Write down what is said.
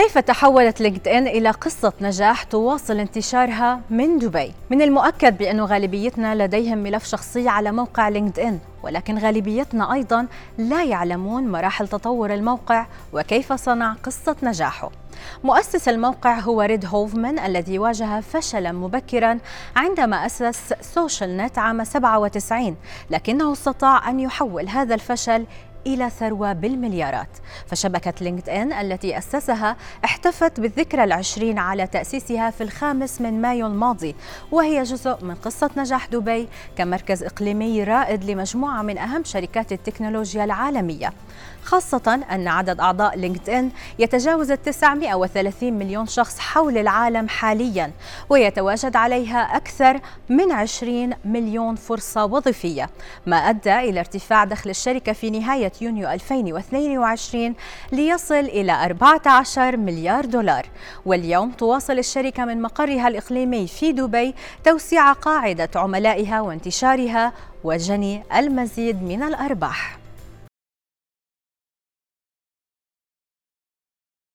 كيف تحولت LinkedIn إلى قصة نجاح تواصل انتشارها من دبي؟ من المؤكد بأن غالبيتنا لديهم ملف شخصي على موقع LinkedIn ولكن غالبيتنا أيضا لا يعلمون مراحل تطور الموقع وكيف صنع قصة نجاحه مؤسس الموقع هو ريد هوفمان الذي واجه فشلا مبكرا عندما أسس SocialNet عام 97 لكنه استطاع أن يحول هذا الفشل إلى ثروة بالمليارات. فشبكة LinkedIn التي أسسها احتفت بالذكرى العشرين على تأسيسها في الخامس من مايو الماضي وهي جزء من قصة نجاح دبي كمركز إقليمي رائد لمجموعة من أهم شركات التكنولوجيا العالمية. خاصة أن عدد أعضاء LinkedIn يتجاوز 930 مليون شخص حول العالم حاليا ويتواجد عليها أكثر من 20 مليون فرصة وظيفية ما أدى إلى ارتفاع دخل الشركة في نهاية يونيو 2022 ليصل إلى 14 مليار دولار. واليوم تواصل الشركة من مقرها الإقليمي في دبي توسيع قاعدة عملائها وانتشارها وجني المزيد من الأرباح.